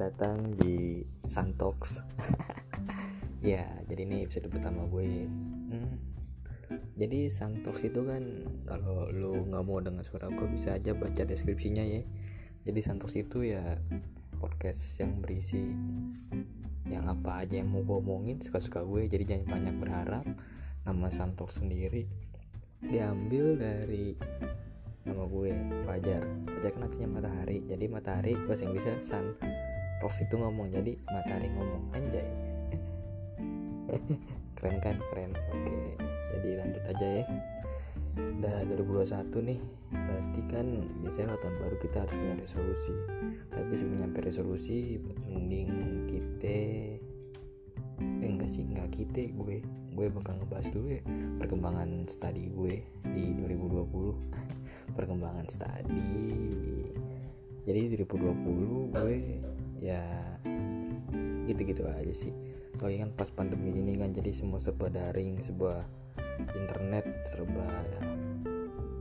datang di Santox. ya, jadi ini episode pertama gue. Hmm. Jadi Santox itu kan kalau lu nggak mau dengar suara gue bisa aja baca deskripsinya ya. Jadi Santox itu ya podcast yang berisi yang apa aja yang mau gue omongin suka-suka gue jadi jangan banyak berharap nama Santox sendiri diambil dari nama gue Fajar Fajar kan artinya matahari jadi matahari bahasa Inggrisnya sun Tos itu ngomong jadi matahari ngomong anjay. Keren kan? Keren. Oke jadi lanjut aja ya. Udah 2021 nih berarti kan biasanya tahun baru kita harus punya resolusi. Tapi sebelum nyampe resolusi mending kita eh enggak sih enggak kita gue. Gue bakal ngebahas dulu ya perkembangan studi gue di 2020 perkembangan studi jadi 2020 gue ya gitu-gitu aja sih. Kalau kan pas pandemi ini kan jadi semua serba daring sebuah internet serba ya,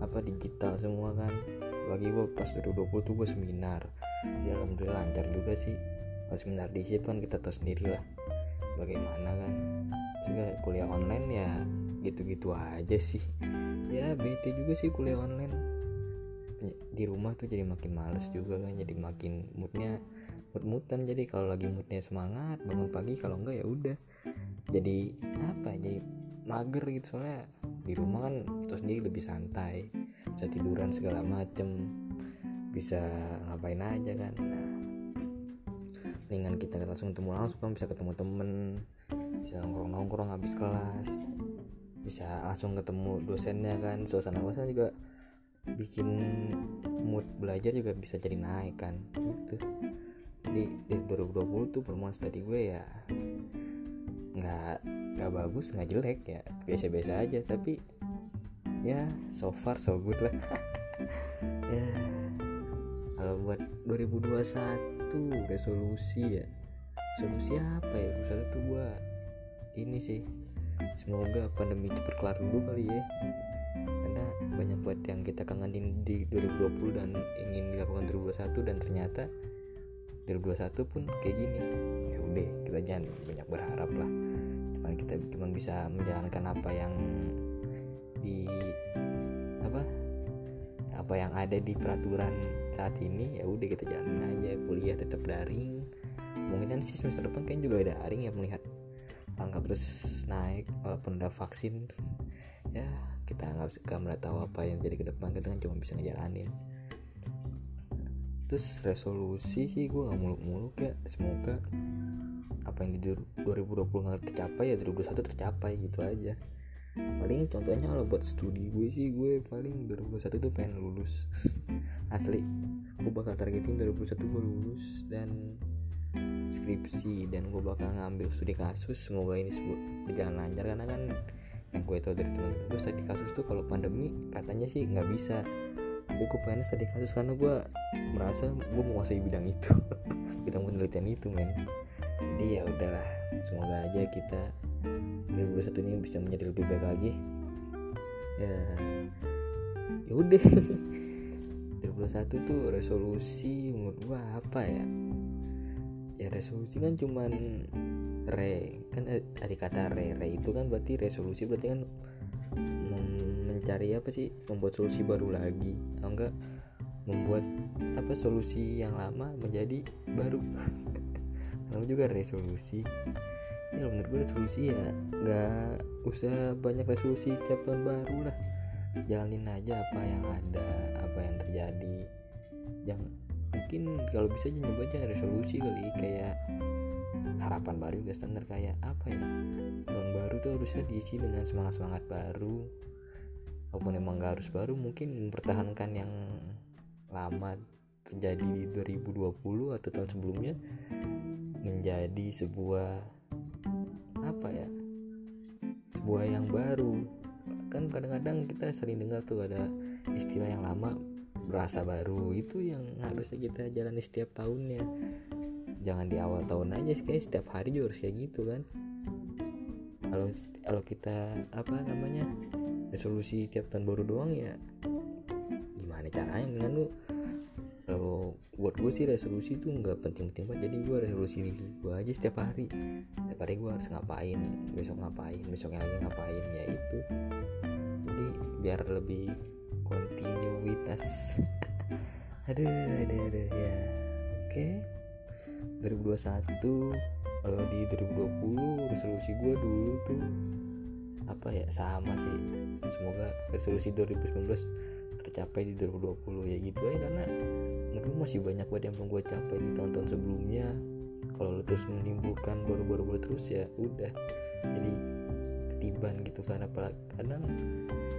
apa digital semua kan. Bagi gue pas 2020 tuh gue seminar. Ya alhamdulillah lancar juga sih. Pas seminar di kan kita tahu sendiri lah bagaimana kan. Juga kuliah online ya gitu-gitu aja sih. Ya bete juga sih kuliah online. Di rumah tuh jadi makin males juga kan jadi makin moodnya mood-moodan. Jadi kalau lagi moodnya semangat bangun pagi kalau enggak ya udah. Jadi apa jadi mager gitu. Soalnya di rumah kan terus sendiri lebih santai bisa tiduran segala macem bisa ngapain aja kan. Nah mendingan kita langsung ketemu langsung kan bisa ketemu temen bisa nongkrong nongkrong habis kelas bisa langsung ketemu dosennya kan. Suasana kelasnya juga bikin mood belajar juga bisa jadi naik kan gitu jadi di 2020 tuh pertemuan tadi gue ya nggak nggak bagus nggak jelek ya. Biasa-biasa aja tapi ya so far so good lah. Ya kalau buat 2021 resolusi ya solusi apa ya? Misalnya tuh gue ini sih semoga pandemi cepat kelar dulu kali ya. Karena banyak buat yang kita kangenin di 2020 dan ingin dilakukan 2021 dan ternyata 2021 pun kayak gini. Ya udah kita jangan banyak berharap lah. Cuman kita cuma bisa menjalankan apa yang di apa apa yang ada di peraturan saat ini ya udah kita jalanin aja. Kuliah tetap daring. Mungkin kan sih semester depan kan juga ada daring ya melihat angka terus naik walaupun udah vaksin. Ya kita nggak bisa nggak tahu apa yang jadi ke depan. Kita kan cuma bisa ngejalanin terus resolusi sih gue nggak muluk-muluk ya. Semoga apa yang di 2020 nggak tercapai ya 2021 tercapai gitu aja. Paling contohnya kalau buat studi gue sih gue paling 2021 tuh pengen lulus. Asli gue bakal targetin 2021 gue lulus dan skripsi dan gue bakal ngambil studi kasus. Semoga ini berjalan lancar karena kan yang gue tau dari temen gue studi kasus tuh kalau pandemi katanya sih nggak bisa tapi gue pengen studi kasus karena gue merasa gue menguasai bidang itu. Bidang penelitian itu men. Jadi ya udahlah semoga aja kita 2021 ini bisa menjadi lebih baik lagi. Ya ya udah. 2021 tuh resolusi menurut gue apa ya? Ya resolusi kan cuman re kan dari kata re re itu kan berarti resolusi berarti kan mencari apa sih? Membuat solusi baru lagi atau enggak? Membuat apa solusi yang lama menjadi baru. Lalu juga resolusi. Ya menurut gue resolusi ya nggak usah banyak resolusi tiap tahun baru lah. Jalanin aja apa yang ada apa yang terjadi. Jangan mungkin kalau bisa aja nyoba aja resolusi kali kayak harapan baru juga standar kayak apa ya? Tahun baru tuh harusnya diisi dengan semangat semangat baru walaupun emang gak harus baru mungkin mempertahankan yang lama terjadi di 2020 atau tahun sebelumnya menjadi sebuah apa ya sebuah yang baru. Kan kadang-kadang kita sering dengar tuh ada istilah yang lama berasa baru. Itu yang harusnya kita jalani setiap tahunnya. Jangan di awal tahun aja sih kayak setiap hari juga harus kayak gitu kan. Kalau kalau kita apa namanya resolusi tiap tahun baru doang ya. Gimana caranya? Dengan lu kalau buat gue sih resolusi tuh nggak penting-penting banget. Jadi gue resolusi gue aja setiap hari. Setiap hari gue harus ngapain besok ngapain besoknya lagi ngapain ya itu. Jadi biar lebih kontinuitas aduh aduh aduh ya. Oke. 2021 kalau di 2020 resolusi gue dulu tuh apa ya sama sih. Semoga resolusi 2019 tercapai di 2020 ya gitu aja karena menurut masih banyak banget yang belum gue capai di tahun-tahun sebelumnya. Kalau terus menimbulkan baru-baru terus ya udah. Jadi ketiban gitu kan apalagi kadang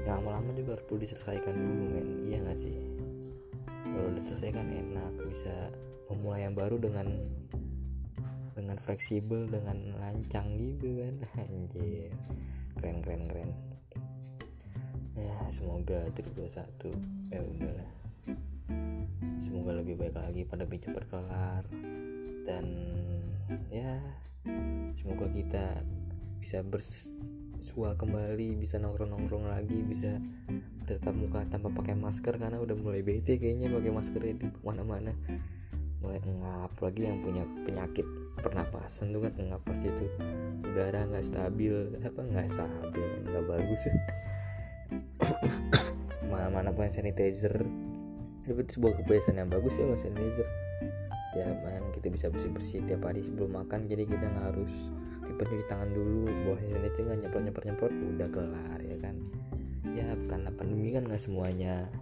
yang lama-lama juga harus perlu diselesaikan dulu men. Iya gak sih? Kalau udah selesai kan enak bisa memulai yang baru dengan dengan fleksibel dengan lancang gitu kan. Anjir keren keren keren. Ya semoga 2021 ya udahlah. Semoga lebih baik lagi pada cepat kelar dan ya semoga kita bisa bersua kembali bisa nongkrong-nongkrong lagi bisa tetap muka tanpa pakai masker karena udah mulai bete kayaknya pakai masker di mana-mana mulai ngap lagi yang punya penyakit pernapasan tuh kan ngap pasti itu udara nggak stabil apa nggak stabil nggak bagus. Mana-mana punya sanitizer. Itu sebuah kebiasaan yang bagus ya sanitizer. Ya man kita bisa bersih bersih tiap hari sebelum makan jadi kita nggak harus ribet cuci tangan dulu bawa sanitizer nggak nyemprot nyemprot nyemprot udah kelar ya kan? Ya karena pandemi kan nggak semuanya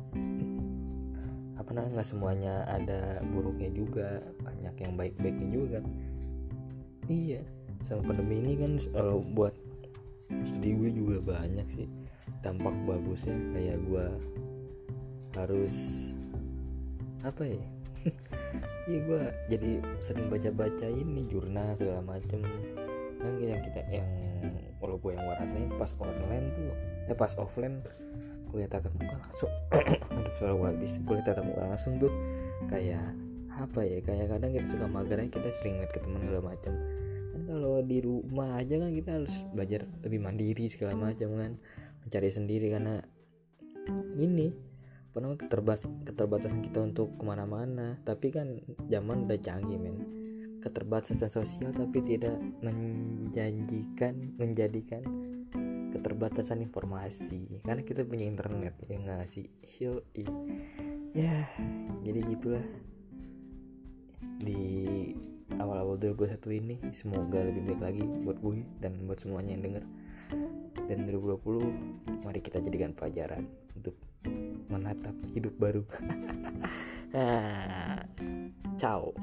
apa namanya nggak semuanya ada buruknya juga banyak yang baik baiknya juga. Kan iya sama pandemi ini kan kalau buat studi gue juga banyak sih. Dampak bagusnya kayak gue harus apa ya? Iya gue jadi sering baca-baca ini jurnal segala macem. Kan yang kita yang kalau gue yang gue rasain pas online tuh eh pas offline kuliah tatap muka langsung. Aduh selalu habis. Kuliah tatap muka langsung tuh. Kayak apa ya? Kayak kadang kita suka mager kita sering lihat ke teman segala macam kan kalau di rumah aja kan kita harus belajar lebih mandiri segala macam kan. Mencari sendiri karena ini apa namanya keterbatasan keterbatasan kita untuk ke mana-mana. Tapi kan zaman udah canggih men. Keterbatasan sosial tapi tidak menjanjikan menjadikan keterbatasan informasi. Karena kita punya internet ya nggak sih? Yo ya jadi gitulah. Di awal-awal 2021 ini semoga lebih baik lagi buat gue dan buat semuanya yang denger. Dan 2020 mari kita jadikan pelajaran untuk menatap hidup baru. Ciao